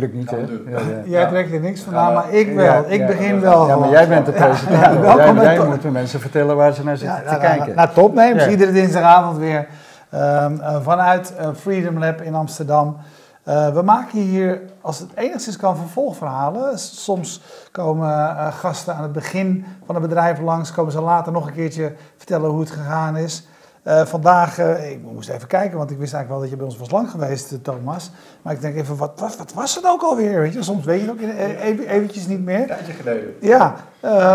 natuurlijk niet. Hè? Jij trekt er niks van aan, maar ik wel. ik begin wel. Ja, maar jij bent de presentator. Ja, jij, jij moet de mensen vertellen waar ze naar zitten te kijken. Nou, top. Nee, iedere dinsdagavond weer um, vanuit Freedom Lab in Amsterdam. Uh, we maken hier, als het enigszins kan, vervolgverhalen. Soms komen uh, gasten aan het begin van het bedrijf langs, komen ze later nog een keertje vertellen hoe het gegaan is. Uh, vandaag, ik moest even kijken, want ik wist eigenlijk wel dat je bij ons was lang geweest, Thomas. Maar ik denk even, wat, wat, wat was het ook alweer? Weet je? Soms weet je het ook even, eventjes niet meer. Een tijdje geleden. Ja,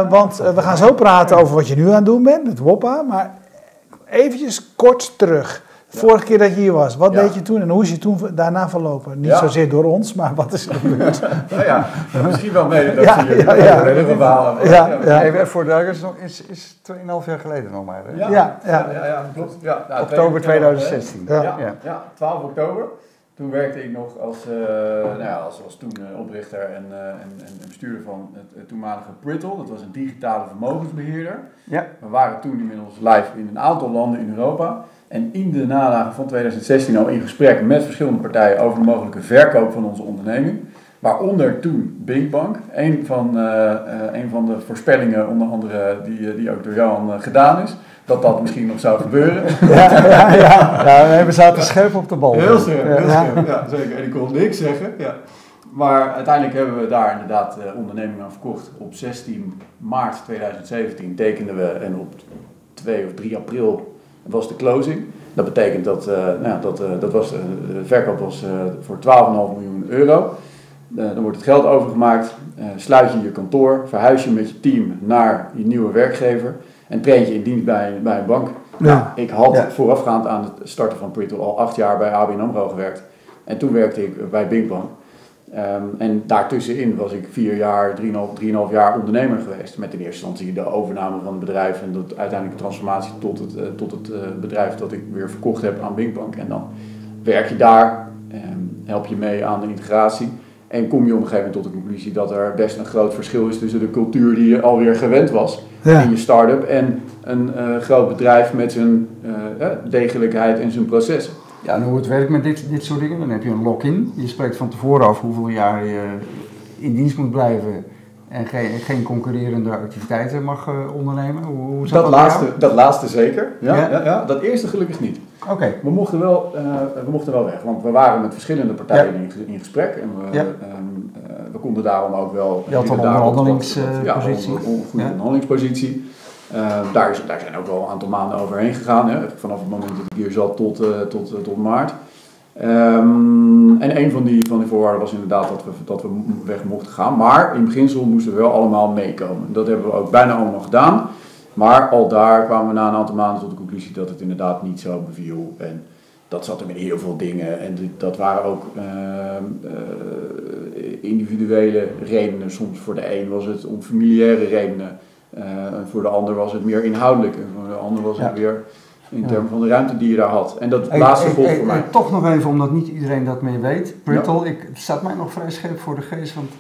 want we gaan zo praten over wat je nu aan het doen bent met Woppa. Maar eventjes kort terug. Vorige keer dat je hier was, wat deed je toen en hoe is je toen daarna verlopen? Niet zozeer door ons, maar wat is er gebeurd? nou ja, misschien wel mee dat ja, je ja, ja. ja, ja. Even voor is, is, is 2,5 jaar geleden nog maar. Hè? Ja, ja, ja. ja, klopt. Ja, nou, oktober 2016. Ja. Ja. 12 oktober. Toen werkte ik nog als, uh, nou ja, als, als toen uh, oprichter en, uh, en, en, bestuurder van het, toenmalige Brittle. Dat was een digitale vermogensbeheerder. Ja. We waren toen inmiddels live in een aantal landen in Europa. En in de nadagen van 2016 al in gesprek met verschillende partijen over de mogelijke verkoop van onze onderneming. Waaronder toen Binkbank, een van, uh, een van de voorspellingen, onder andere die, die ook door Johan gedaan is, dat dat misschien nog zou gebeuren. Ja, ja, ja. ja we zaten scherp op de bal. Heel scherp, heel scherp. Ja, zeker. En ik kon niks zeggen. Ja. Maar uiteindelijk hebben we daar inderdaad onderneming aan verkocht. Op 16 maart 2017 tekenden we en op 2 of 3 april was de closing. Dat betekent dat, uh, nou, dat, uh, dat was, uh, de verkoop was voor 12,5 miljoen euro. dan wordt het geld overgemaakt, sluit je je kantoor, verhuis je met je team naar je nieuwe werkgever en treed je in dienst bij, bij een bank. Ja. Nou, ik had voorafgaand aan het starten van Prittle al acht jaar bij ABN AMRO gewerkt. En toen werkte ik bij Binkbank. Um, en daartussenin was ik vier jaar, drieënhalf, drieënhalf jaar ondernemer geweest. Met in eerste instantie de overname van het bedrijf en de uiteindelijke transformatie tot het, uh, tot het uh, bedrijf dat ik weer verkocht heb aan Binkbank. En dan werk je daar, um, help je mee aan de integratie. En kom je op een gegeven moment tot de conclusie dat er best een groot verschil is tussen de cultuur die je alweer gewend was in je start-up en een uh, groot bedrijf met zijn degelijkheid en zijn processen. Ja, en hoe het werkt met dit, dit soort dingen, dan heb je een lock-in. Je spreekt van tevoren af hoeveel jaar je in dienst moet blijven en geen, geen concurrerende activiteiten mag uh, ondernemen. Hoe, hoe dat, dat, laatste, dat laatste zeker. Ja, ja? ja, dat eerste gelukkig niet. Oké. We, mochten wel, uh, we mochten wel weg, want we waren met verschillende partijen in, in, gesprek. En we, um, uh, we konden daarom ook wel... Je had een onderhandelingspositie. Ja, een goede onderhandelingspositie. Uh, daar, daar zijn ook wel een aantal maanden overheen gegaan, hè, vanaf het moment dat ik hier zat tot, uh, tot, uh, tot maart. Um, en een van die, van die voorwaarden was inderdaad dat we, dat we weg mochten gaan. Maar in beginsel moesten we wel allemaal meekomen. Dat hebben we ook bijna allemaal gedaan. Maar al daar kwamen we na een aantal maanden tot de conclusie dat het inderdaad niet zo beviel. En dat zat er met heel veel dingen. En dat waren ook ehm, individuele redenen. Soms voor de een was het om familiaire redenen. Uh, voor de ander was het meer inhoudelijk en voor de ander was het weer in termen van de ruimte die je daar had. En dat laatste volgt voor mij. Toch nog even, omdat niet iedereen dat meer weet. Brittle, ik, het staat mij nog vrij scherp voor de geest, want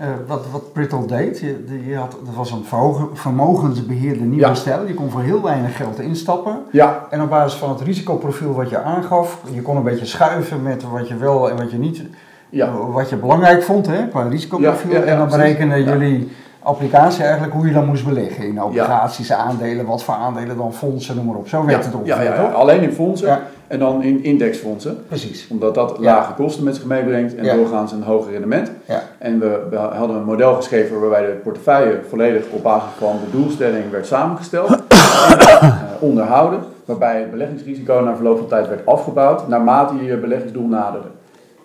uh, wat, wat Brittle deed, je, je had, dat was een vermogensbeheerder nieuwe ja. stijl. Je kon voor heel weinig geld instappen. Ja. En op basis van het risicoprofiel wat je aangaf, je kon een beetje schuiven met wat je wel en wat je niet, ja. wat je belangrijk vond hè, qua risicoprofiel. en dan berekenen jullie applicatie eigenlijk hoe je dan moest beleggen in obligaties, aandelen, wat voor aandelen dan fondsen, noem maar op. Zo werkt het ongeveer, ja, ja, alleen in fondsen en dan in indexfondsen. Precies. Omdat dat lage kosten met zich meebrengt en doorgaans een hoger rendement. En we, we, hadden een model geschreven waarbij de portefeuille volledig op basis van de doelstelling werd samengesteld en uh, onderhouden. Waarbij het beleggingsrisico na verloop van tijd werd afgebouwd naarmate je je beleggingsdoel naderde.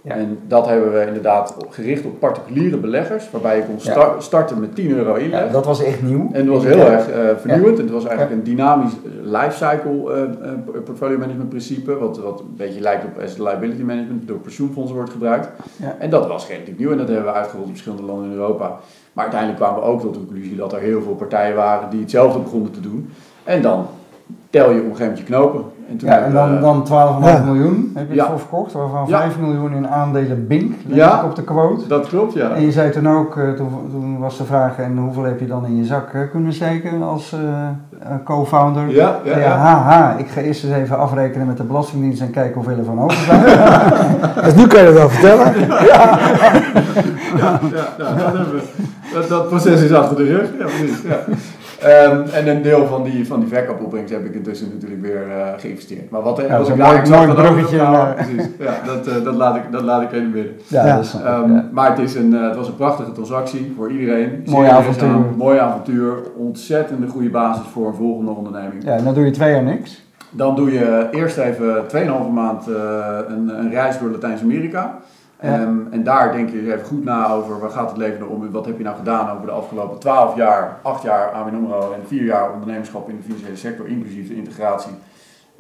En dat hebben we inderdaad gericht op particuliere beleggers, waarbij je kon starten met 10 euro inleg. Ja, dat was echt nieuw. En dat was heel erg uh, vernieuwend. Het was eigenlijk een dynamisch lifecycle uh, uh, portfolio management principe, wat, wat een beetje lijkt op asset liability management, door pensioenfondsen wordt gebruikt. En dat was relatief nieuw en dat hebben we uitgerold in verschillende landen in Europa. Maar uiteindelijk kwamen we ook tot de conclusie dat er heel veel partijen waren die hetzelfde begonnen te doen. En dan tel je op een gegeven moment je knopen. En ja, en dan, dan 12,5 miljoen heb je ervoor verkocht, waarvan 5 miljoen in aandelen Bink, ja, op de quote. dat klopt, ja. En je zei toen ook, toen, toen, was de vraag, en hoeveel heb je dan in je zak kunnen steken als co-founder? Ja, ja, ja. Haha, ik ga eerst eens even afrekenen met de Belastingdienst en kijken hoeveel er van over zijn. dus nu kan je het wel vertellen. ja, ja, ja, dat, dat, dat, proces is achter de rug. Ja, precies. Ja. Um, en een deel van die, van die verkoopopbrengst heb ik intussen natuurlijk weer uh, geïnvesteerd. Maar wat ja, was ik daar mooi, mooi bruggetje. Nou, precies. Ja, dat, uh, dat, laat ik, dat laat ik even binnen. Ja, ja. Dat um, ja. Maar het, is een, uh, het was een prachtige transactie voor iedereen. Mooi avontuur. Mooi avontuur. Ontzettende goede basis voor een volgende onderneming. Ja, en dan doe je twee jaar niks. Dan doe je eerst even 2,5 maand een, een reis door Latijns-Amerika. Um, en daar denk je even goed na over waar gaat het leven nou om wat heb je nou gedaan over de afgelopen 12 jaar, 8 jaar ABN AMRO en 4 jaar ondernemerschap in de financiële sector, inclusief de integratie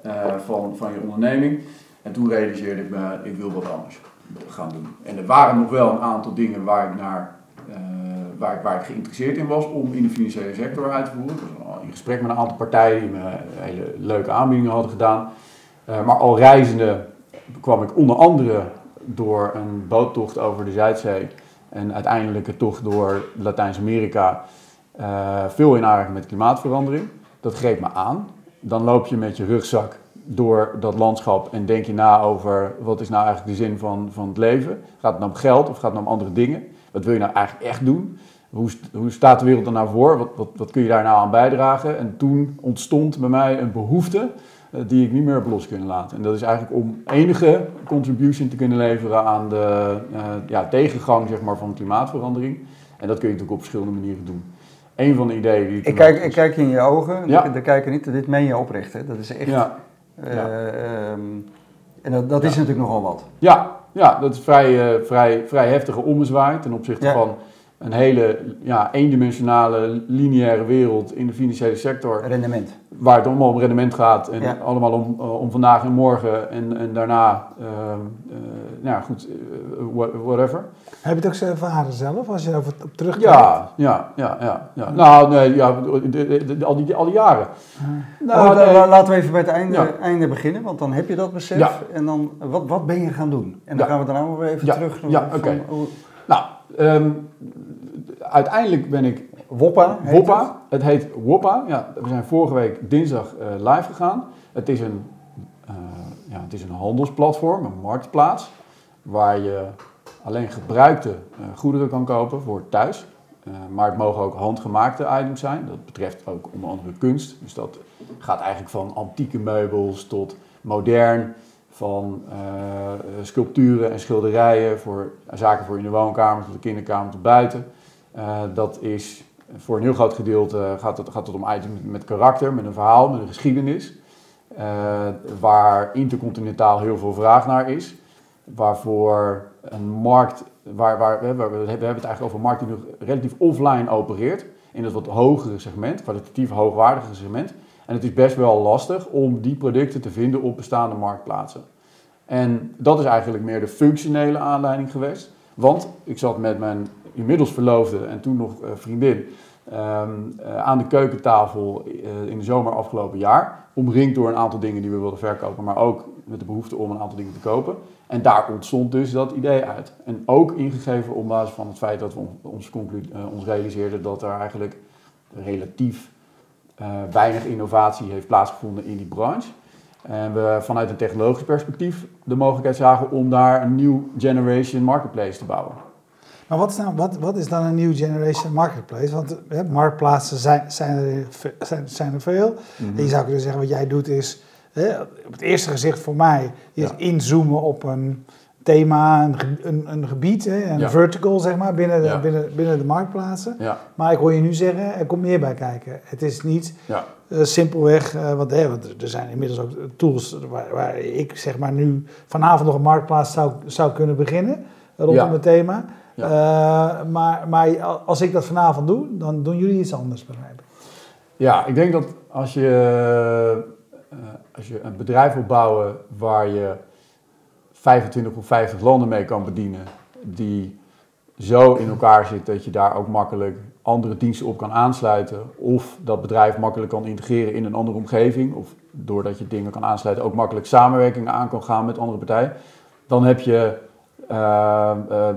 uh, van, van je onderneming. En toen realiseerde ik me, ik wil wat anders gaan doen. En er waren nog wel een aantal dingen waar ik, naar, uh, waar ik, waar ik geïnteresseerd in was om in de financiële sector uit te voeren. Dus in gesprek met een aantal partijen die me hele leuke aanbiedingen hadden gedaan. Uh, maar al reizende kwam ik onder andere door een boottocht over de Zuidzee en uiteindelijk een tocht door Latijns-Amerika uh, veel in aanraking met klimaatverandering. Dat greep me aan. Dan loop je met je rugzak door dat landschap en denk je na over wat is nou eigenlijk de zin van, van het leven. Gaat het nou om geld of gaat het nou om andere dingen? Wat wil je nou eigenlijk echt doen? Hoe, hoe staat de wereld er nou voor? Wat, wat, wat kun je daar nou aan bijdragen? En toen ontstond bij mij een behoefte eh, die ik niet meer heb los kunnen laten. En dat is eigenlijk om enige contribution te kunnen leveren aan de uh, ja, tegengang zeg maar, van klimaatverandering. En dat kun je natuurlijk op verschillende manieren doen. Een van de ideeën die ik. Ik kijk, ik kijk in je ogen, ja. de, kijken niet, dit meen je oprecht. Hè? Dat is echt. Ja. Uh, um, en dat, dat is natuurlijk nogal wat. Ja, ja dat is vrij, vrij, vrij heftige ommezwaai ten opzichte van een hele ja, eendimensionale lineaire wereld in de financiële sector. Rendement. Waar het allemaal om rendement gaat en allemaal om, uh, om vandaag en morgen en, en daarna, uh, uh, nou goed, whatever. Heb je het ook zo ervaren zelf, als je over op terugkijkt? Ja, ja, ja, ja. ja. Nou, nee, ja, de, de, de, al, die, al die jaren. Nou, nee. Laten we even bij het einde, ja. einde beginnen, want dan heb je dat besef. Ja. En dan, wat, wat ben je gaan doen? En dan gaan we daarna weer even terug. Ja, oké. Okay. Nou, um, uiteindelijk ben ik... Woppa? Woppa. Het? het? heet Woppa. Ja, we zijn vorige week dinsdag uh, live gegaan. Het is, een, uh, ja, het is een handelsplatform, een marktplaats, waar je alleen gebruikte uh, goederen kan kopen voor thuis. maar het mogen ook handgemaakte items zijn. Dat betreft ook onder andere kunst. Dus dat gaat eigenlijk van antieke meubels tot modern van uh, sculpturen en schilderijen voor zaken voor in de woonkamer tot de kinderkamer tot buiten. Uh, dat is voor een heel groot gedeelte gaat het, gaat het om items met karakter, met een verhaal, met een geschiedenis. Uh, waar intercontinentaal heel veel vraag naar is. Waarvoor een markt, waar, waar, we, we, hebben het eigenlijk over een markt die nog relatief offline opereert. In het wat hogere segment, kwalitatief hoogwaardige segment. En het is best wel lastig om die producten te vinden op bestaande marktplaatsen. En dat is eigenlijk meer de functionele aanleiding geweest. Want ik zat met mijn inmiddels verloofde en toen nog uh, vriendin um, uh, aan de keukentafel uh, in de zomer afgelopen jaar. Omringd door een aantal dingen die we wilden verkopen, maar ook met de behoefte om een aantal dingen te kopen. En daar ontstond dus dat idee uit. En ook ingegeven op basis van het feit dat we ons, ons realiseerden dat er eigenlijk relatief weinig innovatie heeft plaatsgevonden in die branche. En we vanuit een technologisch perspectief de mogelijkheid zagen om daar een nieuw generation marketplace te bouwen. Maar wat is, nou, wat, wat is dan een new generation marketplace? Want hè, marktplaatsen zijn, zijn, er, zijn, zijn er veel. Mm-hmm. En je zou kunnen zeggen, wat jij doet is, hè, op het eerste gezicht voor mij, is ja. inzoomen op een thema, een, een, een gebied, hè, een ja. vertical zeg maar, binnen de, ja. binnen, binnen de marktplaatsen. Maar ik hoor je nu zeggen, er komt meer bij kijken. Het is niet uh, simpelweg, uh, want, hè, want er zijn inmiddels ook tools waar, waar, ik zeg maar nu vanavond nog een marktplaats zou, zou kunnen beginnen rondom het thema. Uh, maar, maar als ik dat vanavond doe, dan doen jullie iets anders, begrijp ik. Ja, ik denk dat als je, als je een bedrijf wil bouwen waar je 25 of 50 landen mee kan bedienen, die zo in elkaar zit dat je daar ook makkelijk andere diensten op kan aansluiten. Of dat bedrijf makkelijk kan integreren in een andere omgeving. Of doordat je dingen kan aansluiten ook makkelijk samenwerkingen aan kan gaan met andere partijen. Dan heb je uh,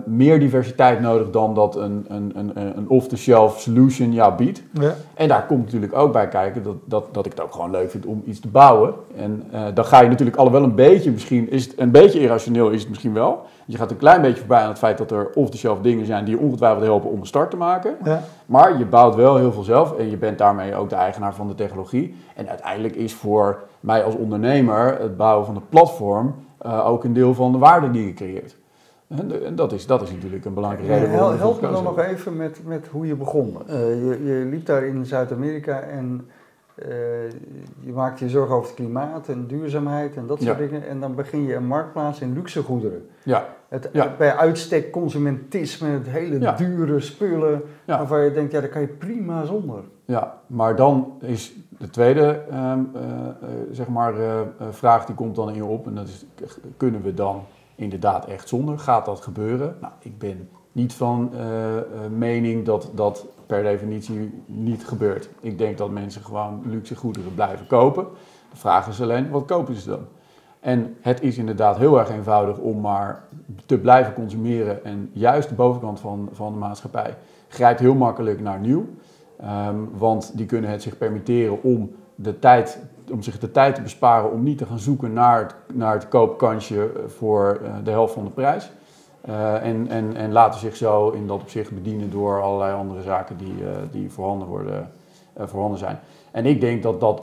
meer diversiteit nodig dan dat een, een, een, een off-the-shelf solution jou biedt. Ja. En daar komt natuurlijk ook bij kijken dat, dat, dat ik het ook gewoon leuk vind om iets te bouwen. En uh, dan ga je natuurlijk al wel een beetje, misschien is het een beetje irrationeel, is het misschien wel. Je gaat een klein beetje voorbij aan het feit dat er off-the-shelf dingen zijn die je ongetwijfeld helpen om een start te maken. Ja. Maar je bouwt wel heel veel zelf en je bent daarmee ook de eigenaar van de technologie. En uiteindelijk is voor mij als ondernemer het bouwen van de platform uh, ook een deel van de waarde die je creëert. En dat is, dat is natuurlijk een belangrijke reden. Hel, help me dan nog even met, met hoe je begon. Uh, je, je, liep daar in Zuid-Amerika en uh, je maakte je zorgen over het klimaat en duurzaamheid en dat soort dingen. En dan begin je een marktplaats in luxe goederen. Ja. Het, ja. Bij uitstek consumentisme, het hele dure spullen, waarvan je denkt, ja, daar kan je prima zonder. Ja, maar dan is de tweede uh, zeg maar, vraag die komt dan in je op en dat is, kunnen we dan inderdaad echt zonder. Gaat dat gebeuren? Nou, ik ben niet van uh, mening dat dat per definitie niet gebeurt. Ik denk dat mensen gewoon luxe goederen blijven kopen. De vraag is alleen, wat kopen ze dan? En het is inderdaad heel erg eenvoudig om maar te blijven consumeren. En juist de bovenkant van, van de maatschappij grijpt heel makkelijk naar nieuw. Um, want die kunnen het zich permitteren om de tijd om zich de tijd te besparen om niet te gaan zoeken naar het, naar het koopkansje voor uh, de helft van de prijs. Uh, en, en, en laten zich zo in dat opzicht bedienen door allerlei andere zaken die, die voorhanden, worden, voorhanden zijn. En ik denk dat dat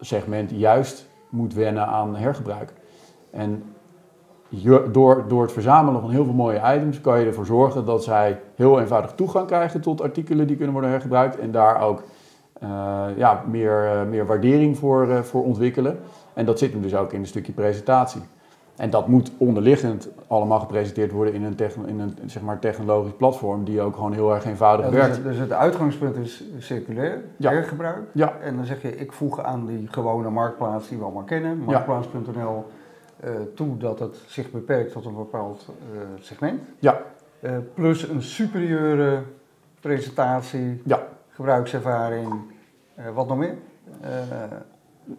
segment juist moet wennen aan hergebruik. En door, door het verzamelen van heel veel mooie items kan je ervoor zorgen dat zij heel eenvoudig toegang krijgen tot artikelen die kunnen worden hergebruikt en daar ook ja, meer, uh, meer waardering voor, uh, voor ontwikkelen. En dat zit hem dus ook in een stukje presentatie. En dat moet onderliggend allemaal gepresenteerd worden in een, in een zeg maar, technologisch platform die ook gewoon heel erg eenvoudig ja, dus werkt. Dus, het uitgangspunt is circulair, ja. hergebruik. Ja. En dan zeg je, ik voeg aan die gewone marktplaats die we allemaal kennen, marktplaats.nl, toe dat het zich beperkt tot een bepaald segment. Ja. plus een superieure presentatie. Ja gebruikservaring, uh, wat nog meer?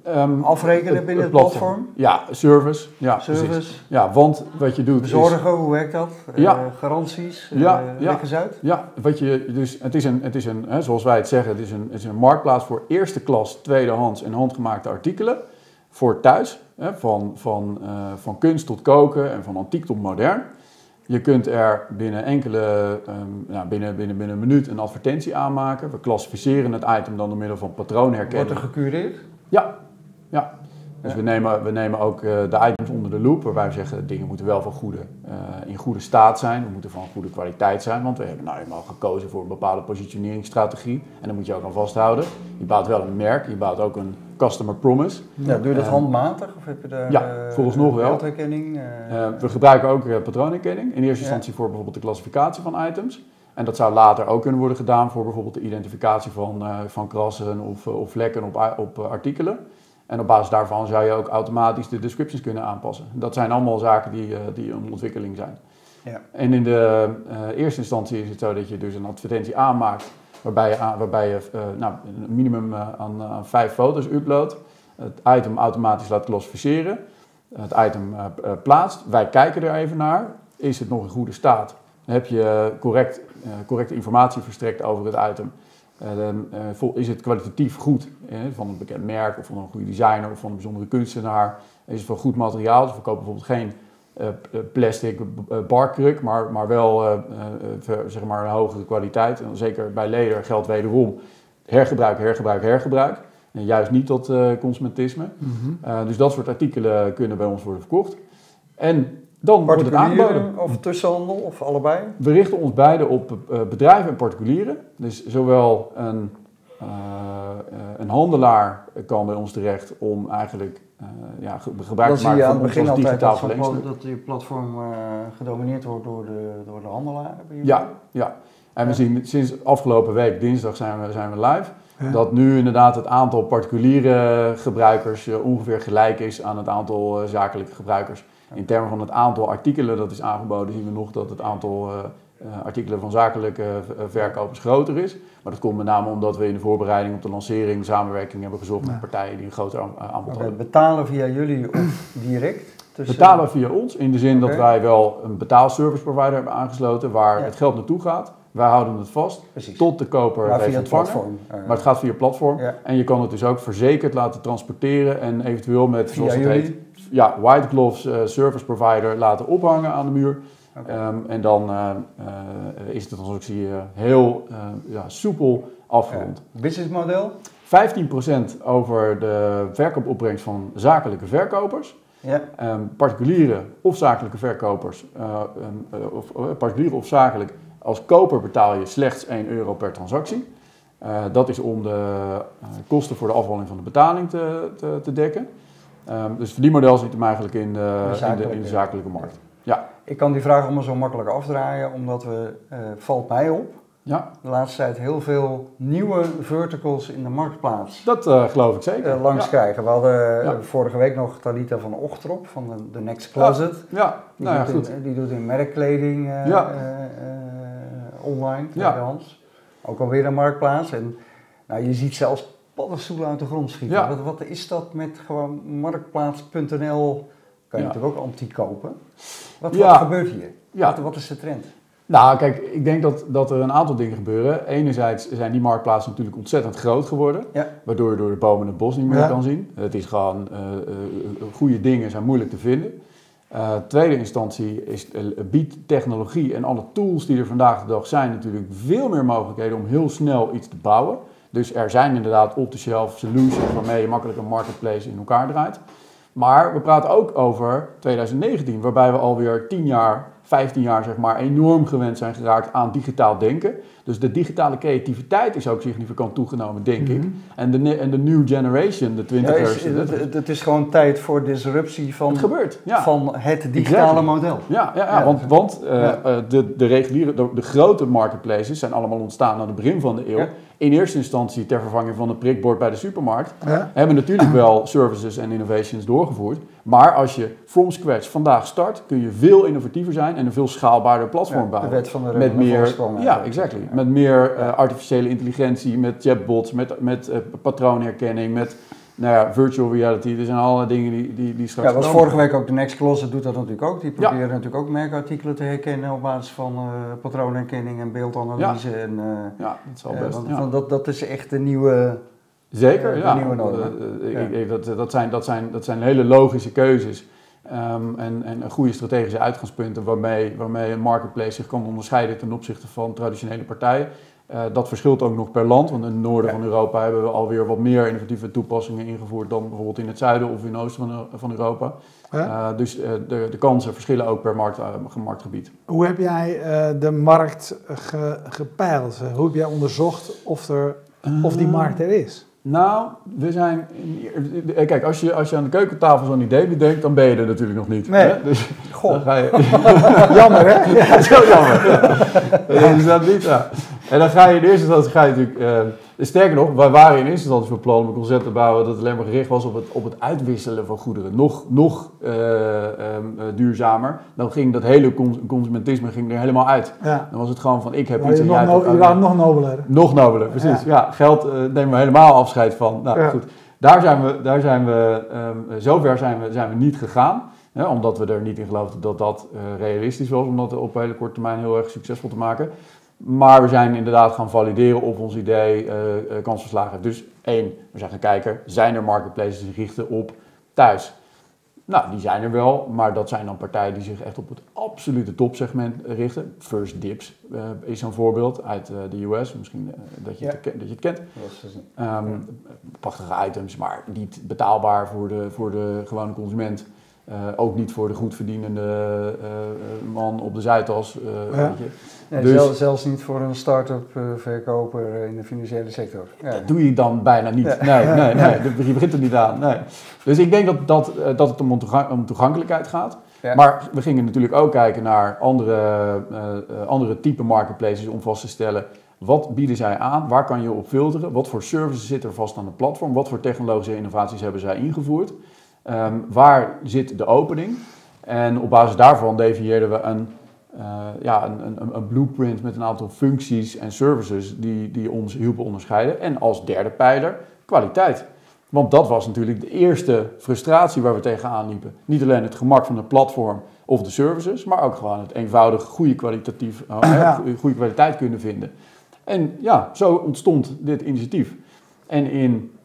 Um, afrekenen binnen het, platform. Ja, service. Ja, service. Ja, want wat je doet. Bezorgen, hoe werkt dat? Ja. Uh, garanties. Ja, uh, ja. Uit. Ja, wat je, dus het is een, het is een hè, zoals wij het zeggen, het is, een, het is een marktplaats voor eerste klas, tweedehands en handgemaakte artikelen. Voor thuis, hè, van, van, van kunst tot koken en van antiek tot modern. Je kunt er binnen enkele, um, ja, binnen, binnen, binnen een minuut een advertentie aanmaken. We klassificeren het item dan door middel van patroonherkenning. Wordt er gecureerd? Ja, ja. Dus we, nemen, we nemen ook uh, de items onder de loep, waarbij we zeggen dingen moeten wel van goede, uh, in goede staat zijn, we moeten van goede kwaliteit zijn, want we hebben nou eenmaal gekozen voor een bepaalde positioneringsstrategie en daar moet je ook aan vasthouden. Je bouwt wel een merk, je bouwt ook een customer promise. Ja, doe je dat uh, handmatig of heb je daar ja, volgens nog wel. we gebruiken ook patroonherkenning, in eerste instantie voor bijvoorbeeld de klassificatie van items. En dat zou later ook kunnen worden gedaan voor bijvoorbeeld de identificatie van, van krassen of, of vlekken op, op artikelen. En op basis daarvan zou je ook automatisch de descriptions kunnen aanpassen. Dat zijn allemaal zaken die, die een ontwikkeling zijn. Ja. En in de uh, eerste instantie is het zo dat je dus een advertentie aanmaakt waarbij je, waarbij je uh, nou, een minimum aan, aan, vijf foto's uploadt. Het item automatisch laat klassificeren. Het item plaatst. Wij kijken er even naar. Is het nog in goede staat? heb je correct, correcte informatie verstrekt over het item. Is het kwalitatief goed van een bekend merk of van een goede designer of van een bijzondere kunstenaar? Is het van goed materiaal? Dus we kopen bijvoorbeeld geen plastic barkruk, maar, maar wel zeg maar een hogere kwaliteit. En zeker bij leder geldt wederom hergebruik, hergebruik, hergebruik. En juist niet tot consumentisme. Mm dus dat soort artikelen kunnen bij ons worden verkocht. En dan wordt het aangeboden. Of tussenhandel, of allebei? We richten ons beide op bedrijven en particulieren. Dus zowel een, uh, een handelaar kan bij ons terecht om eigenlijk ja, gebruik te maken van ons als digitaal verlengstuk. dat je platform gedomineerd wordt door de, door de handelaar? Ja, ja. En we zien sinds afgelopen week, dinsdag, zijn we, zijn we live. Dat nu inderdaad het aantal particuliere gebruikers ongeveer gelijk is aan het aantal zakelijke gebruikers. In termen van het aantal artikelen dat is aangeboden, zien we nog dat het aantal uh, artikelen van zakelijke verkopers groter is. Maar dat komt met name omdat we in de voorbereiding op de lancering samenwerking hebben gezocht met partijen die een groter aanbod hebben. Betalen via jullie of direct? Betalen via ons, in de zin dat wij wel een betaalservice provider hebben aangesloten waar het geld naartoe gaat. Wij houden het vast tot de koper maar via het platform. maar het gaat via het platform. En je kan het dus ook verzekerd laten transporteren en eventueel met, zoals het heet, ja, white gloves uh, service provider laten ophangen aan de muur. Ehm, en dan uh, uh, is de transactie heel ja, soepel afgerond. Businessmodel? 15% over de verkoopopbrengst van zakelijke verkopers. Ja. Um, particuliere of zakelijke verkopers, um, of particuliere of zakelijk, als koper betaal je slechts 1 euro per transactie. Uh, dat is om de kosten voor de afhandeling van de betaling te, te, te dekken. Um, dus die model zit hem eigenlijk in de, in de, in de zakelijke markt. Ja. Ik kan die vraag allemaal zo makkelijk afdraaien, omdat we, uh, valt mij op, ja. de laatste tijd heel veel nieuwe verticals in de marktplaats. Dat uh, geloof ik zeker. Uh, langs krijgen. We hadden ja. vorige week nog Talita van Ochtrop van de, de Next Closet. Ja, die, nou doet goed. In, die doet in merkkleding online, tweedehands. Ook alweer een marktplaats. En nou, je ziet zelfs paddenstoelen uit de grond schieten. Wat, wat, is dat met gewoon marktplaats.nl? Kan je natuurlijk ook antiek kopen. Wat, wat gebeurt hier? Wat, wat is de trend? Nou, kijk, ik denk dat, dat er een aantal dingen gebeuren. Enerzijds zijn die marktplaatsen natuurlijk ontzettend groot geworden. Ja. Waardoor je door de bomen het bos niet meer kan zien. Het is gewoon, uh, uh, goede dingen zijn moeilijk te vinden. Uh, tweede instantie is, biedt technologie en alle tools die er vandaag de dag zijn natuurlijk veel meer mogelijkheden om heel snel iets te bouwen. Dus er zijn inderdaad off-the-shelf solutions waarmee je makkelijk een marketplace in elkaar draait. Maar we praten ook over 2019, waarbij we alweer 10 jaar 15 jaar zeg maar, enorm gewend zijn geraakt aan digitaal denken. Dus de digitale creativiteit is ook significant toegenomen, denk ik. Mhm. En de, en de new generation, de 20ers. Ja, het, het, is gewoon tijd voor disruptie van het, gebeurt, ja. van het digitale model. Ja, ja, ja, want, want uh, de, de reguliere, de, de, grote marketplaces zijn allemaal ontstaan aan het begin van de eeuw. In eerste instantie ter vervanging van het prikbord bij de supermarkt. Hebben natuurlijk wel services en innovations doorgevoerd. Maar als je from scratch vandaag start, kun je veel innovatiever zijn en een veel schaalbaarder platform bouwen. De wet van de met meer, Ja, exactly. Met meer uh, artificiële intelligentie, met chatbots, met, met uh, patroonherkenning, met nou ja, virtual reality. Er zijn allerlei dingen die, die, die straks Ja, was vorige week ook de Next Closet doet dat natuurlijk ook. Die proberen ja. natuurlijk ook merkartikelen te herkennen op basis van uh, patroonherkenning en beeldanalyse. Ja, en, ja dat is al best. Want, dat, dat is echt de nieuwe... Zeker, ja. Uh, dat, dat, zijn, dat, zijn, dat zijn hele logische keuzes. Um, en, en goede strategische uitgangspunten waarmee, waarmee een marketplace zich kan onderscheiden ten opzichte van traditionele partijen. Uh, dat verschilt ook nog per land, want in het noorden van Europa hebben we alweer wat meer innovatieve toepassingen ingevoerd dan bijvoorbeeld in het zuiden of in het oosten van, van Europa. Uh, dus uh, de, de kansen verschillen ook per markt, marktgebied. Hoe heb jij de markt ge, gepeild? Hoe heb jij onderzocht of, er, of die markt er is? Nou, we zijn. Kijk, als je, als je aan de keukentafel zo'n idee bedenkt, dan ben je er natuurlijk nog niet. Nee. Hè? Dus Goh. ga je... jammer, hè? Ja, wel jammer. Ja. Dus dat niet. Ja. En dan ga je in eerste instantie ga je natuurlijk. Uh, sterker nog, wij waren in eerste instantie van plan om een concept te bouwen dat alleen maar gericht was op het, op het uitwisselen van goederen. Nog, nog uh, um, duurzamer. Dan ging dat hele consumentisme ging er helemaal uit. Ja. Dan was het gewoon van ik heb iets en jij no, Je waren nog nobeler. Nog nobeler, precies. Ja, ja geld uh, nemen we helemaal afscheid van. Nou goed, daar zijn we, daar zijn we um, zover zijn we, zijn we niet gegaan. Ja, omdat we er niet in geloofden dat dat realistisch was om dat op hele korte termijn heel erg succesvol te maken. Maar we zijn inderdaad gaan valideren of ons idee uh, kansverslagen. Dus één, we zijn gaan kijken, zijn er marketplaces die richten op thuis? Nou, die zijn er wel, maar dat zijn dan partijen die zich echt op het absolute topsegment richten. First Dips uh, is een voorbeeld uit de US, misschien dat, je ja. het, dat je het kent. Um, prachtige items, maar niet betaalbaar voor de, voor de gewone consument. Uh, ook niet voor de goedverdienende uh, man op de Zuidas. Ja. Weet je. Nee, dus, zelfs, zelfs, niet voor een start-up verkoper in de financiële sector. Ja. Dat doe je dan bijna niet. Ja. Nee, nee, nee, je begint er niet aan. Nee. Dus ik denk dat, dat, dat het om, om toegankelijkheid gaat. Maar we gingen natuurlijk ook kijken naar andere, andere type marketplaces om vast te stellen... Wat bieden zij aan? Waar kan je op filteren? Wat voor services zitten er vast aan het platform? Wat voor technologische innovaties hebben zij ingevoerd? Um, waar zit de opening? En op basis daarvan definieerden we een, ja, een, een, een, blueprint met een aantal functies en services die, die ons hielpen onderscheiden. En als derde pijler kwaliteit. Want dat was natuurlijk de eerste frustratie waar we tegenaan liepen. Niet alleen het gemak van het platform of de services, maar ook gewoon het eenvoudig goede, kwalitatief, goede kwaliteit kunnen vinden. En ja, zo ontstond dit initiatief. En in,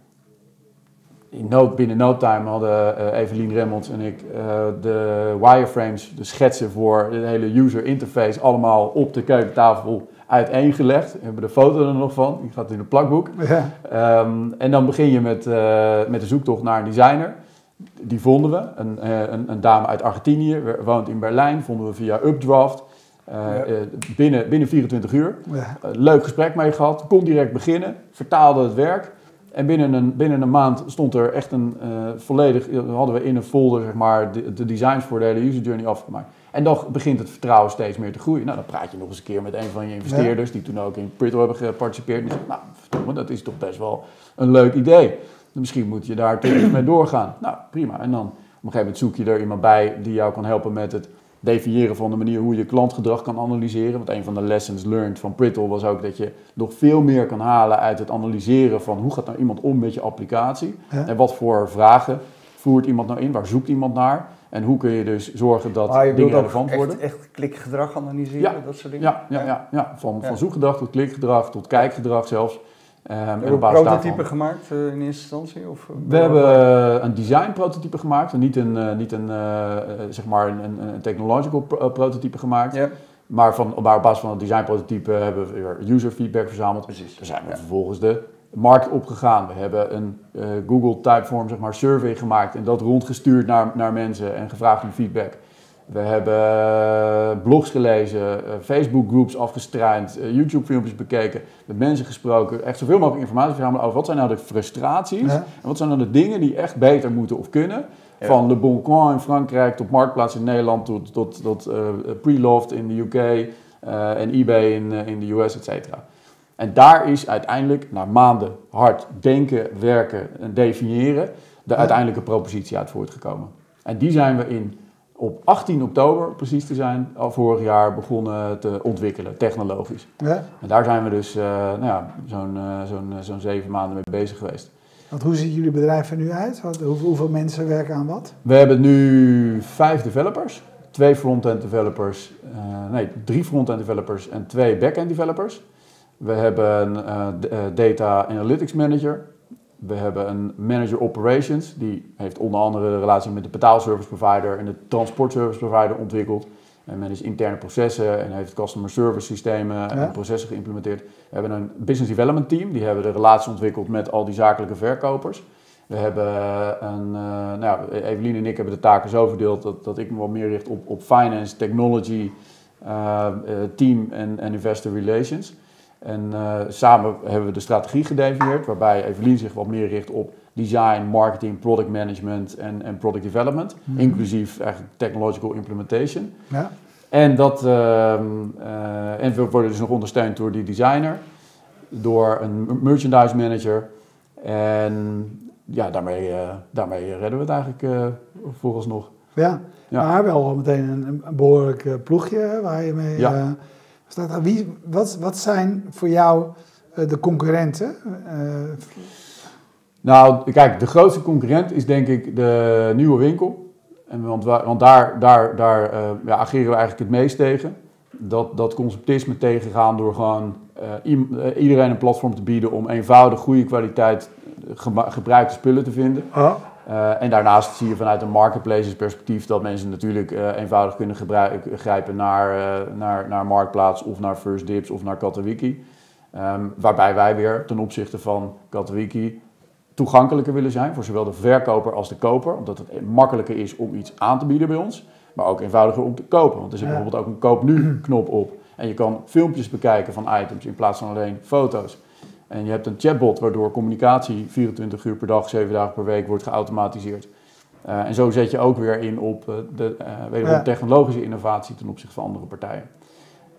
in nood, binnen no time hadden uh, Evelien Remmonds en ik uh, de wireframes, de schetsen voor de hele user interface, allemaal op de keukentafel uiteengelegd. We hebben de foto er nog van, die gaat in een plakboek. Ja. Um, en dan begin je met, uh, met de zoektocht naar een designer. Die vonden we, een, een, een dame uit Argentinië, woont in Berlijn, vonden we via Updraft. Uh, binnen, binnen 24 uur. Ja. Uh, leuk gesprek mee gehad. Kon direct beginnen. Vertaalde het werk. En binnen een, binnen een maand stond er echt een volledig... hadden we in een folder zeg maar, de, de, designs voor de hele user journey afgemaakt. En dan begint het vertrouwen steeds meer te groeien. Nou, dan praat je nog eens een keer met een van je investeerders... die toen ook in Prittle hebben geparticipeerd. En die zegt, nou, dat is toch best wel een leuk idee. Misschien moet je daar toch mee doorgaan. Nou, prima. En dan op een gegeven moment zoek je er iemand bij... die jou kan helpen met het definiëren van de manier hoe je klantgedrag kan analyseren. Want een van de lessons learned van Prittle was ook dat je nog veel meer kan halen uit het analyseren van hoe gaat nou iemand om met je applicatie. En wat voor vragen voert iemand nou in, waar zoekt iemand naar. En hoe kun je dus zorgen dat ah, dingen relevant echt, worden. Echt klikgedrag analyseren, dat soort dingen? Ja, ja, ja, ja. Van, van zoekgedrag tot klikgedrag tot kijkgedrag zelfs. Um, een prototype gemaakt uh, in eerste instantie? Of, uh, we hebben uh, een design prototype gemaakt, niet een, niet een, zeg maar een, een, technological prototype gemaakt. Yeah. Maar, van, maar op basis van het design prototype hebben we weer user feedback verzameld. Precies. Daar zijn we vervolgens de markt opgegaan. We hebben een Google Typeform zeg maar, survey gemaakt en dat rondgestuurd naar, naar mensen en gevraagd om feedback. We hebben eh, blogs gelezen, eh, Facebook groups afgestruind, eh, YouTube filmpjes bekeken, met mensen gesproken. Echt zoveel mogelijk informatie verzamelen over wat zijn nou de frustraties en wat zijn nou de dingen die echt beter moeten of kunnen. Van Le Bon Coin in Frankrijk tot Marktplaats in Nederland tot, tot, tot uh, Preloft in de UK en eBay in, in de US, et cetera. En daar is uiteindelijk, na maanden hard denken, werken en definiëren, de uiteindelijke propositie uit voortgekomen. En die zijn we in op 18 oktober, precies te zijn, al vorig jaar begonnen te ontwikkelen, technologisch. Ja. En daar zijn we dus uh, nou ja, zo'n uh, zo'n zo'n zeven maanden mee bezig geweest. Want hoe ziet jullie bedrijf er nu uit? Wat, hoeveel mensen werken aan wat? We hebben nu vijf developers. Twee front-end developers, uh, nee, drie front-end developers en twee back-end developers. We hebben een data analytics manager, we hebben een manager operations, die heeft onder andere de relatie met de betaalservice provider en de transportservice provider ontwikkeld. En manage interne processen en heeft customer service systemen en processen geïmplementeerd. We hebben een business development team, die hebben de relatie ontwikkeld met al die zakelijke verkopers. We hebben een, uh, nou, Evelien en ik hebben de taken zo verdeeld dat, dat ik me wat meer richt op, op finance, technology, uh, team en, en investor relations. En uh, samen hebben we de strategie gedefinieerd, waarbij Evelien zich wat meer richt op design, marketing, product management en, en product development, mm -hmm. inclusief eigenlijk technological implementation. Ja. En, dat, uh, uh, en we worden dus nog ondersteund door die designer, door een merchandise manager. En ja, daarmee, daarmee redden we het eigenlijk vooralsnog. Ja, ja, maar wel meteen een, een behoorlijk ploegje waar je mee... Ja Staat wie, wat, wat zijn voor jou uh, de concurrenten? Uh, nou, kijk, de grootste concurrent is denk ik de nieuwe winkel. En want, want daar, daar, daar uh, ja, ageren we eigenlijk het meest tegen. Dat, dat conceptisme tegengaan door gewoon iedereen een platform te bieden om eenvoudig, goede kwaliteit gebruikte spullen te vinden. Oh. Uh, en daarnaast zie je vanuit een marketplaces perspectief dat mensen natuurlijk uh, eenvoudig kunnen grijpen naar, uh, naar, naar Marktplaats of naar First Dips of naar Katawiki. Um, waarbij wij weer ten opzichte van Katawiki toegankelijker willen zijn voor zowel de verkoper als de koper. Omdat het makkelijker is om iets aan te bieden bij ons, maar ook eenvoudiger om te kopen. Want er zit bijvoorbeeld ook een koop nu knop op. En je kan filmpjes bekijken van items in plaats van alleen foto's. En je hebt een chatbot waardoor communicatie 24 uur per dag, 7 dagen per week wordt geautomatiseerd. Uh, en zo zet je ook weer in op uh, de uh, technologische innovatie ten opzichte van andere partijen.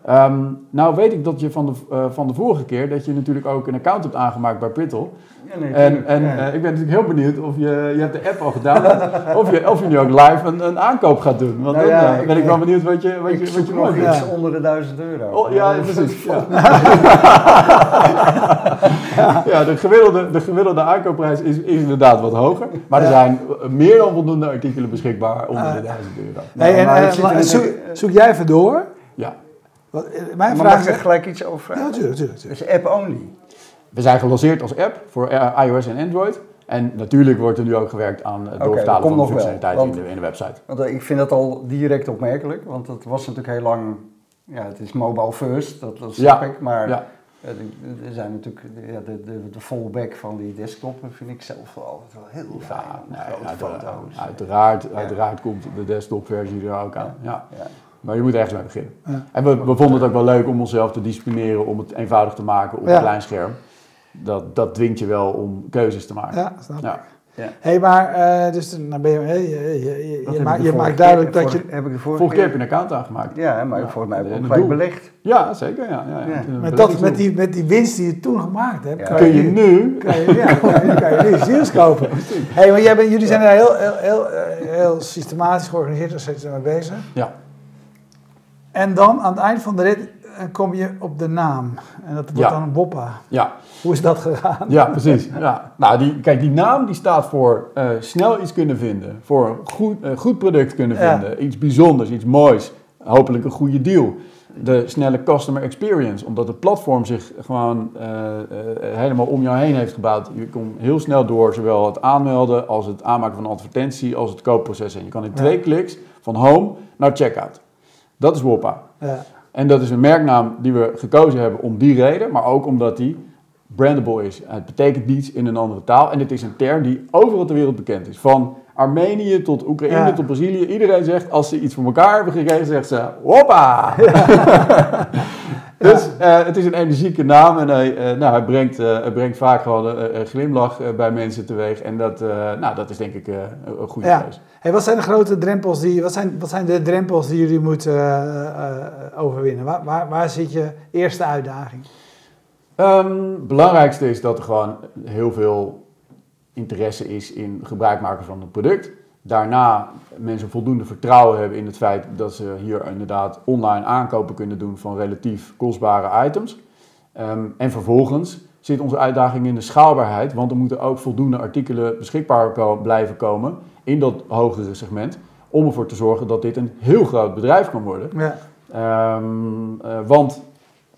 Ehm, nou weet ik dat je van de, uh, van de vorige keer, dat je natuurlijk ook een account hebt aangemaakt bij Prittel. Ja, nee, en en uh, ik ben natuurlijk heel benieuwd of je, je hebt de app al gedaan, of, je, of je nu ook live een, een aankoop gaat doen. Want nou, dan ja, ben ik, wel benieuwd wat je, wat je, wat je nog iets onder de 1000 euro. Oh, ja, precies. Ja. ja, de, gemiddelde, de gemiddelde aankoopprijs is, is inderdaad wat hoger. Maar er zijn meer dan voldoende artikelen beschikbaar onder de 1000 euro. Nee, en, en zoek, zoek jij even door. Ja. Wat, eh, mijn vraag mag ik er gelijk iets over vragen? Ja, natuurlijk. natuurlijk. Dus app-only? We zijn gelanceerd als app voor eh, iOS en Android. En natuurlijk wordt er nu ook gewerkt aan het doorvertalen van de functionaliteit in, de, in de website. Want eh, ik vind dat al direct opmerkelijk, want het was natuurlijk heel lang, ja, het is mobile first, dat, dat snap ik, maar ja. er zijn natuurlijk ja, de, de, de fallback van die desktop, vind ik zelf wel altijd wel heel fijn. Ja, nee, foto's. Uiteraard, uiteraard komt de desktop versie er ook aan. Ja. Maar je moet ergens mee beginnen. Ja. En we, we, vonden het ook wel leuk om onszelf te disciplineren, om het eenvoudig te maken op een klein scherm. Dat, dat dwingt je wel om keuzes te maken. Ja, snap ja. Ja. hey, maar uh, dus dan ben je, hey, je, je, je, maakt, je maakt duidelijk dat je... Heb ik de vorige, vorige keer heb je een account aangemaakt. Ja, maar ja, volgens mij heb ik gelijk belegd. Ja, zeker. Ja, ja, ja. Met, dat, met, die, met die winst die je toen gemaakt hebt, kun je, nu... Kan je, ja, kan je, kan je nu ziels kopen. hey, maar jij bent, jullie zijn er heel, heel, heel, heel systematisch georganiseerd, daar zijn ze mee bezig. Ja. En dan aan het eind van de rit eh, kom je op de naam. En dat wordt dan een Boppa. Ja. Hoe is dat gegaan? Ja, precies. Ja. Nou, die, kijk, die naam die staat voor uh, snel iets kunnen vinden. Voor een goed, uh, goed product kunnen vinden. Iets bijzonders, iets moois. Hopelijk een goede deal. De snelle customer experience. Omdat het platform zich gewoon uh, helemaal om jou heen heeft gebouwd. Je komt heel snel door zowel het aanmelden als het aanmaken van een advertentie als het koopproces. En je kan in twee kliks van home naar checkout. Dat is Woppa. Ja. En dat is een merknaam die we gekozen hebben om die reden, maar ook omdat die brandable is. Het betekent niets in een andere taal en het is een term die overal ter wereld bekend is. Van Armenië tot Oekraïne tot Brazilië. Iedereen zegt, als ze iets voor elkaar hebben gekregen, zegt ze, hoppa! dus uh, het is een energieke naam en hij, uh, nou, hij, brengt, uh, hij brengt vaak gewoon een glimlach bij mensen teweeg. En dat, nou, dat is denk ik een goede ja. Hey, wat zijn de grote drempels die, wat zijn, wat zijn de drempels die jullie moeten overwinnen? Waar, waar, waar zit je eerste uitdaging? Um, het belangrijkste is dat er gewoon heel veel interesse is in gebruik maken van het product. Daarna mensen voldoende vertrouwen hebben in het feit dat ze hier inderdaad online aankopen kunnen doen van relatief kostbare items. Ehm, en vervolgens zit onze uitdaging in de schaalbaarheid, want er moeten ook voldoende artikelen beschikbaar blijven komen in dat hogere segment, om ervoor te zorgen dat dit een heel groot bedrijf kan worden. Ja. Um, uh, want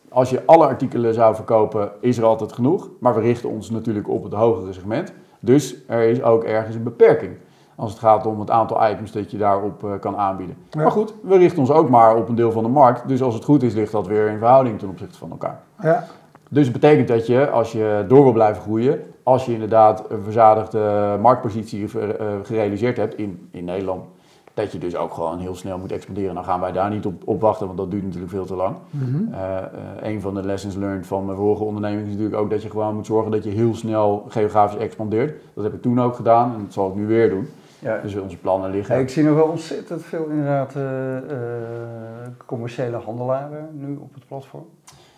als je alle artikelen zou verkopen, is er altijd genoeg, maar we richten ons natuurlijk op het hogere segment. Dus er is ook ergens een beperking als het gaat om het aantal items dat je daarop uh, kan aanbieden. Maar goed, we richten ons ook maar op een deel van de markt. Dus als het goed is, ligt dat weer in verhouding ten opzichte van elkaar. Ja. Dus het betekent dat je, als je door wil blijven groeien, als je inderdaad een verzadigde marktpositie uh, gerealiseerd hebt in, in Nederland, dat je dus ook gewoon heel snel moet expanderen. Dan gaan wij daar niet op, op wachten, want dat duurt natuurlijk veel te lang. Mm een van de lessons learned van mijn vorige onderneming is natuurlijk ook dat je gewoon moet zorgen dat je heel snel geografisch expandeert. Dat heb ik toen ook gedaan en dat zal ik nu weer doen. Ja. Dus onze plannen liggen. ik zie nog wel ontzettend veel inderdaad uh, commerciële handelaren nu op het platform.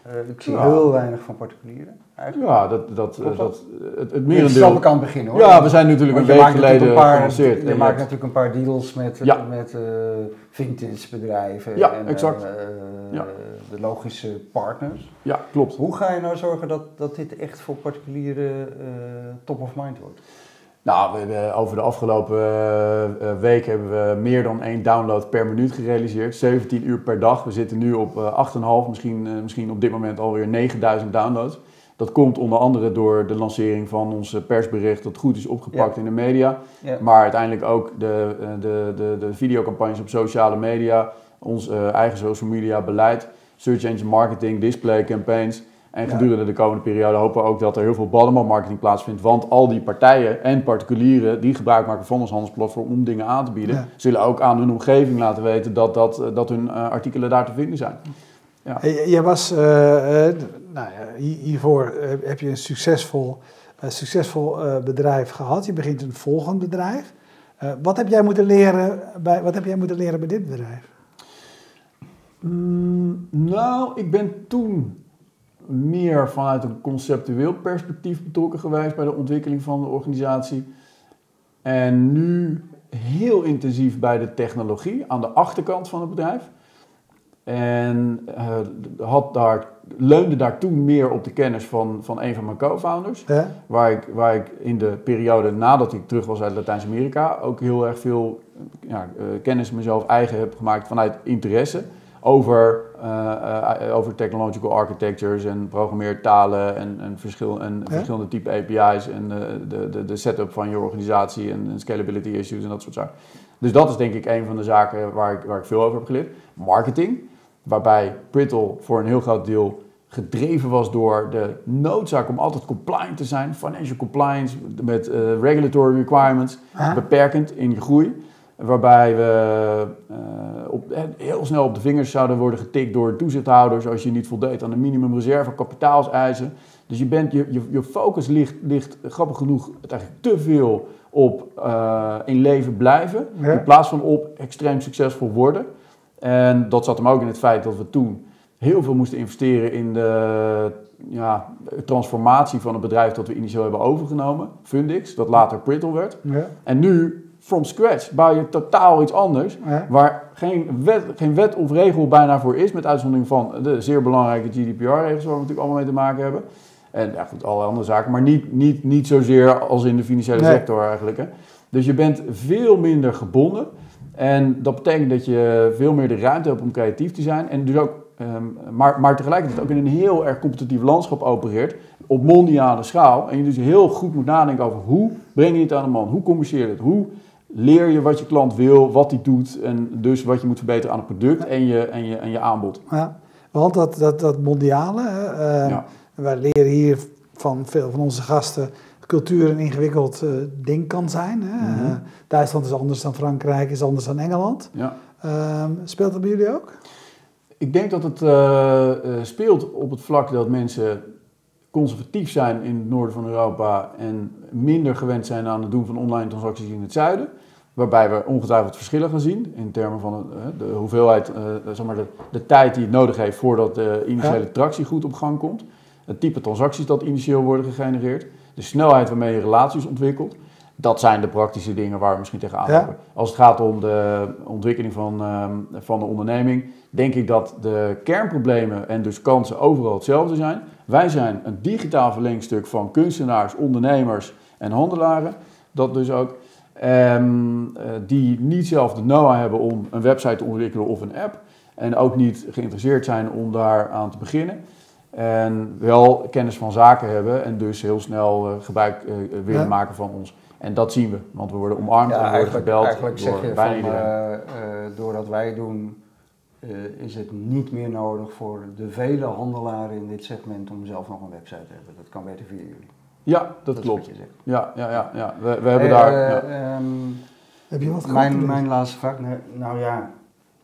Uh, ik zie heel weinig van particulieren. Eigenlijk. Ja, dat, dat, dat, dat het, het merendeel... Ik aan het begin hoor. Ja, we zijn natuurlijk een week geleden gelanceerd. Je, maakt natuurlijk een paar deals met, met uh, vintage bedrijven. Ja, en, exact. Uh, ja. De logische partners. Ja, klopt. Hoe ga je nou zorgen dat, dat dit echt voor particulieren top of mind wordt? Nou, we hebben over de afgelopen uh, week hebben we meer dan één download per minuut gerealiseerd. 17 uur per dag. We zitten nu op uh, 8,5, misschien, misschien op dit moment alweer 9000 downloads. Dat komt onder andere door de lancering van ons persbericht dat goed is opgepakt in de media. Maar uiteindelijk ook de, de, de, de videocampagnes op sociale media, ons eigen social media beleid, search engine marketing, display campaigns. En gedurende de komende periode hopen we ook dat er heel veel bottom marketing plaatsvindt. Want al die partijen en particulieren die gebruik maken van ons handelsplatform om dingen aan te bieden, zullen ook aan hun omgeving laten weten dat, dat, dat hun uh, artikelen daar te vinden zijn. Ja. Jij was, uh, nou ja, hiervoor heb je een succesvol, succesvol bedrijf gehad. Je begint een volgend bedrijf. wat, heb jij moeten leren bij, wat heb jij moeten leren bij dit bedrijf? Mm, nou, ik ben toen meer vanuit een conceptueel perspectief betrokken geweest bij de ontwikkeling van de organisatie. En nu heel intensief bij de technologie aan de achterkant van het bedrijf. En uh, had daar, leunde daar toen meer op de kennis van, van een van mijn co-founders. Ja. Waar, ik, waar ik in de periode nadat ik terug was uit Latijns-Amerika ook heel erg veel ja, uh, kennis mezelf eigen heb gemaakt vanuit interesse over, uh, over technological architectures en programmeertalen en, en, verschil, en verschillende type API's en de, de, de setup van je organisatie en, en, scalability issues en dat soort zaken. Dus dat is denk ik een van de zaken waar ik, waar ik veel over heb geleerd. Marketing, waarbij Brittle voor een heel groot deel gedreven was door de noodzaak om altijd compliant te zijn, financial compliance met regulatory requirements, beperkend in je groei. Waarbij we uh, op, eh, heel snel op de vingers zouden worden getikt door toezichthouders als je niet voldeed aan de minimumreserve kapitaalseisen. Dus je, bent, je, je, je focus ligt, ligt, grappig genoeg, eigenlijk te veel op uh, in leven blijven. In plaats van op extreem succesvol worden. En dat zat hem ook in het feit dat we toen heel veel moesten investeren in de ja, transformatie van het bedrijf dat we initieel hebben overgenomen, Fundix, dat later Prittle werd. Ja. En nu from scratch. Bouw je totaal iets anders. Waar geen wet, geen wet of regel bijna voor is. Met uitzondering van de zeer belangrijke GDPR-regels waar we natuurlijk allemaal mee te maken hebben. En ja, goed, alle andere zaken. Maar niet, niet, niet zozeer als in de financiële sector eigenlijk. Hè. Dus je bent veel minder gebonden. En dat betekent dat je veel meer de ruimte hebt om creatief te zijn. En dus ook, um, maar, maar tegelijkertijd ook in een heel erg competitief landschap opereert. Op mondiale schaal. En je dus heel goed moet nadenken over hoe breng je het aan de man? Hoe communiceer je het? Hoe leer je wat je klant wil, wat hij doet en dus wat je moet verbeteren aan het product en, je, en, je, en je aanbod. Ja, want dat, dat, dat mondiale, uh, ja. wij leren hier van veel van onze gasten cultuur een ingewikkeld uh, ding kan zijn. Hè? Mm -hmm. Duitsland is anders dan Frankrijk, is anders dan Engeland. Ja. Ehm, speelt dat bij jullie ook? Ik denk dat het speelt op het vlak dat mensen conservatief zijn in het noorden van Europa en minder gewend zijn aan het doen van online transacties in het zuiden. Waarbij we ongetwijfeld verschillen gaan zien in termen van de, de hoeveelheid, uh, zeg maar de, de, tijd die het nodig heeft voordat de initiële tractie goed op gang komt. Het type transacties dat initieel worden gegenereerd. De snelheid waarmee je relaties ontwikkelt. Dat zijn de praktische dingen waar we misschien tegenaan lopen. Als het gaat om de ontwikkeling van, uh, van de onderneming, denk ik dat de kernproblemen en dus kansen overal hetzelfde zijn. Wij zijn een digitaal verlengstuk van kunstenaars, ondernemers en handelaren. Dat dus ook. Um, die niet zelf de know-how hebben om een website te ontwikkelen of een app. En ook niet geïnteresseerd zijn om daar aan te beginnen. En wel kennis van zaken hebben en dus heel snel uh, gebruik uh, willen maken van ons. En dat zien we, want we worden omarmd ja, en worden gebeld eigenlijk door zeg je bijna van, doordat wij doen uh, is het niet meer nodig voor de vele handelaren in dit segment om zelf nog een website te hebben. Dat kan beter via jullie. Ja, dat, klopt. Ja, ja, ja, ja. We, we hebben daar. Uh, ja. um, Heb je wat mijn, mijn laatste vraag. Nou ja,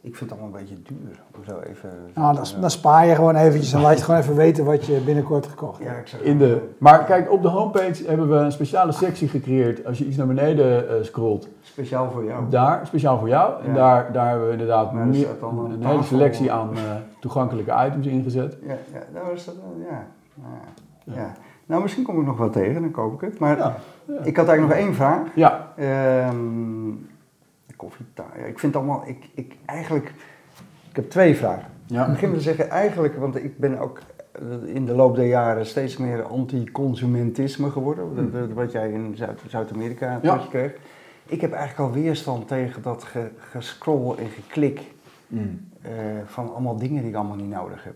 ik vind het allemaal een beetje duur. Om zo even, nou, dan, dan, spaar je gewoon eventjes en laat je gewoon even weten wat je binnenkort gekocht hebt. Ja, ik zeg In de, maar kijk, op de homepage hebben we een speciale sectie gecreëerd. Als je iets naar beneden uh, scrolt. Speciaal voor jou. Daar, speciaal voor jou. Ja. En daar, daar hebben we inderdaad meer, een, een hele selectie aan uh, toegankelijke items ingezet. Ja, ja. Nou, is dat, ja. ja. ja. Nou, misschien kom ik nog wel tegen, dan koop ik het. Maar ik had eigenlijk nog één vraag. Ja. Um, ik vind allemaal, ik, ik eigenlijk, ik heb twee vragen. Ja. Ik begin met te zeggen, eigenlijk, want ik ben ook in de loop der jaren steeds meer anti-consumentisme geworden. Hmm. Wat jij in Zuid-Amerika ja. kreeg. Ik heb eigenlijk al weerstand tegen dat gescroll en geklik hmm. uh, van allemaal dingen die ik allemaal niet nodig heb.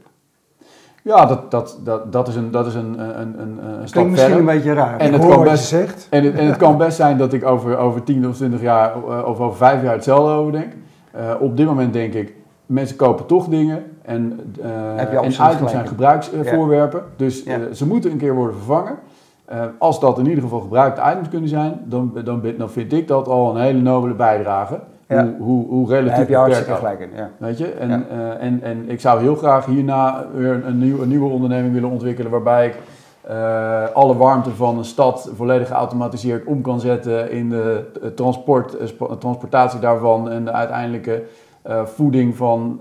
Ja, dat, dat, dat, dat is een, dat is een, een, een, een stap misschien een beetje raar. En het, kan best, zegt. En, het, en het kan best zijn dat ik over, over 10 of 20 jaar eh, of over 5 jaar hetzelfde over denk. Uh, op dit moment denk ik, mensen kopen toch dingen en, uh, en items zijn gebruiksvoorwerpen. Ja. Dus ja. ze moeten een keer worden vervangen. als dat in ieder geval gebruikte items kunnen zijn, dan, dan, dan vind ik dat al een hele nobele bijdrage. Ja. Hoe, hoe, hoe relatief heb je hartstikke gelijk in. Ja. Weet je? En, uh, en, en ik zou heel graag hierna weer een, nieuw, een nieuwe onderneming willen ontwikkelen waarbij ik uh, alle warmte van een stad volledig geautomatiseerd om kan zetten in de transport, transportatie daarvan en de uiteindelijke voeding van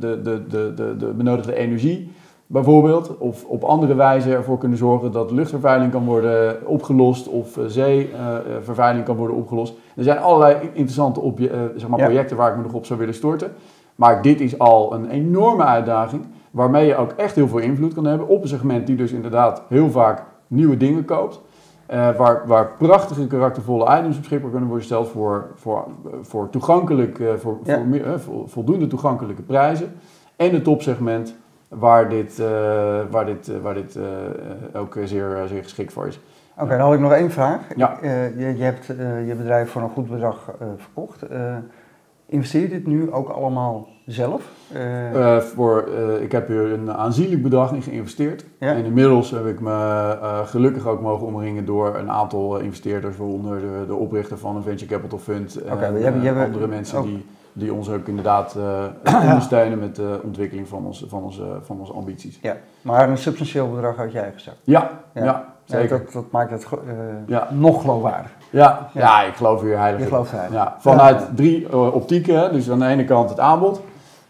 de, de, de, de, de benodigde energie bijvoorbeeld. Of op andere wijze ervoor kunnen zorgen dat luchtvervuiling kan worden opgelost of zeevervuiling kan worden opgelost. Er zijn allerlei interessante zeg maar, projecten waar ik me nog op zou willen storten. Maar dit is al een enorme uitdaging waarmee je ook echt heel veel invloed kan hebben op een segment die dus inderdaad heel vaak nieuwe dingen koopt. Uh, waar, waar prachtige, karaktervolle items beschikbaar kunnen worden gesteld voor, voor, voor, toegankelijk, uh, voor, voor, voldoende toegankelijke prijzen. En het topsegment waar dit, uh, waar dit, waar dit ook zeer, zeer geschikt voor is. Oké, dan had ik nog één vraag. Ja. je, je hebt je bedrijf voor een goed bedrag verkocht. investeer je dit nu ook allemaal zelf? Uh, voor, uh, ik heb hier een aanzienlijk bedrag in geïnvesteerd. En inmiddels heb ik me gelukkig ook mogen omringen door een aantal investeerders, waaronder de, de oprichter van een venture capital fund en andere mensen die, die ons ook inderdaad ondersteunen met de ontwikkeling van, ons, van, onze, van onze ambities. Ja, maar een substantieel bedrag uit je eigen zak. Ja, ja. zeker. dat, dat, maakt het ja. nog geloofwaardiger. Ja, ja. ik geloof hier heilig Je gelooft heilig. Ja, vanuit drie optieken, dus aan de ene kant het aanbod.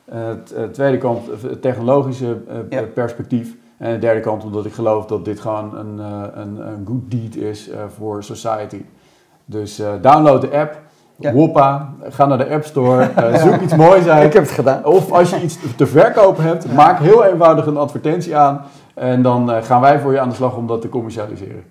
Het eh, tweede kant het technologische eh, perspectief. En de derde kant omdat ik geloof dat dit gewoon een, eh, een, een good deed is voor society. Dus download de app. Ja. Woppa, ga naar de App Store, zoek iets moois uit. Ik heb het gedaan. Of als je iets te verkopen hebt, maak heel eenvoudig een advertentie aan. En dan gaan wij voor je aan de slag om dat te commercialiseren.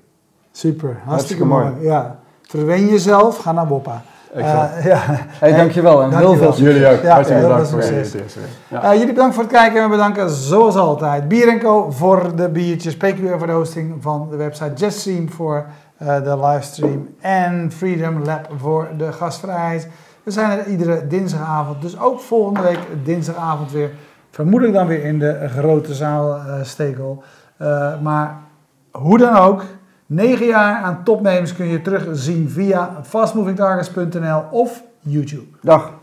Super, hartstikke, hartstikke mooi. Ja. Verwen jezelf, ga naar Woppa. Uh, ja. Hey, dankjewel en heel veel succes. Jullie ook. Ja, Hartstikke bedankt voor je interesse. Ja. Uh, jullie bedankt voor het kijken en we bedanken zoals altijd Bier Co voor de biertjes, PQR voor de hosting van de website, JustStream voor de livestream en Freedom Lab voor de gastvrijheid. We zijn er iedere dinsdagavond, dus ook volgende week dinsdagavond weer. Vermoedelijk dan weer in de grote zaal Stekel. maar hoe dan ook, 9 jaar aan topnemers kun je terugzien via fastmovingtargets.nl of YouTube. Dag.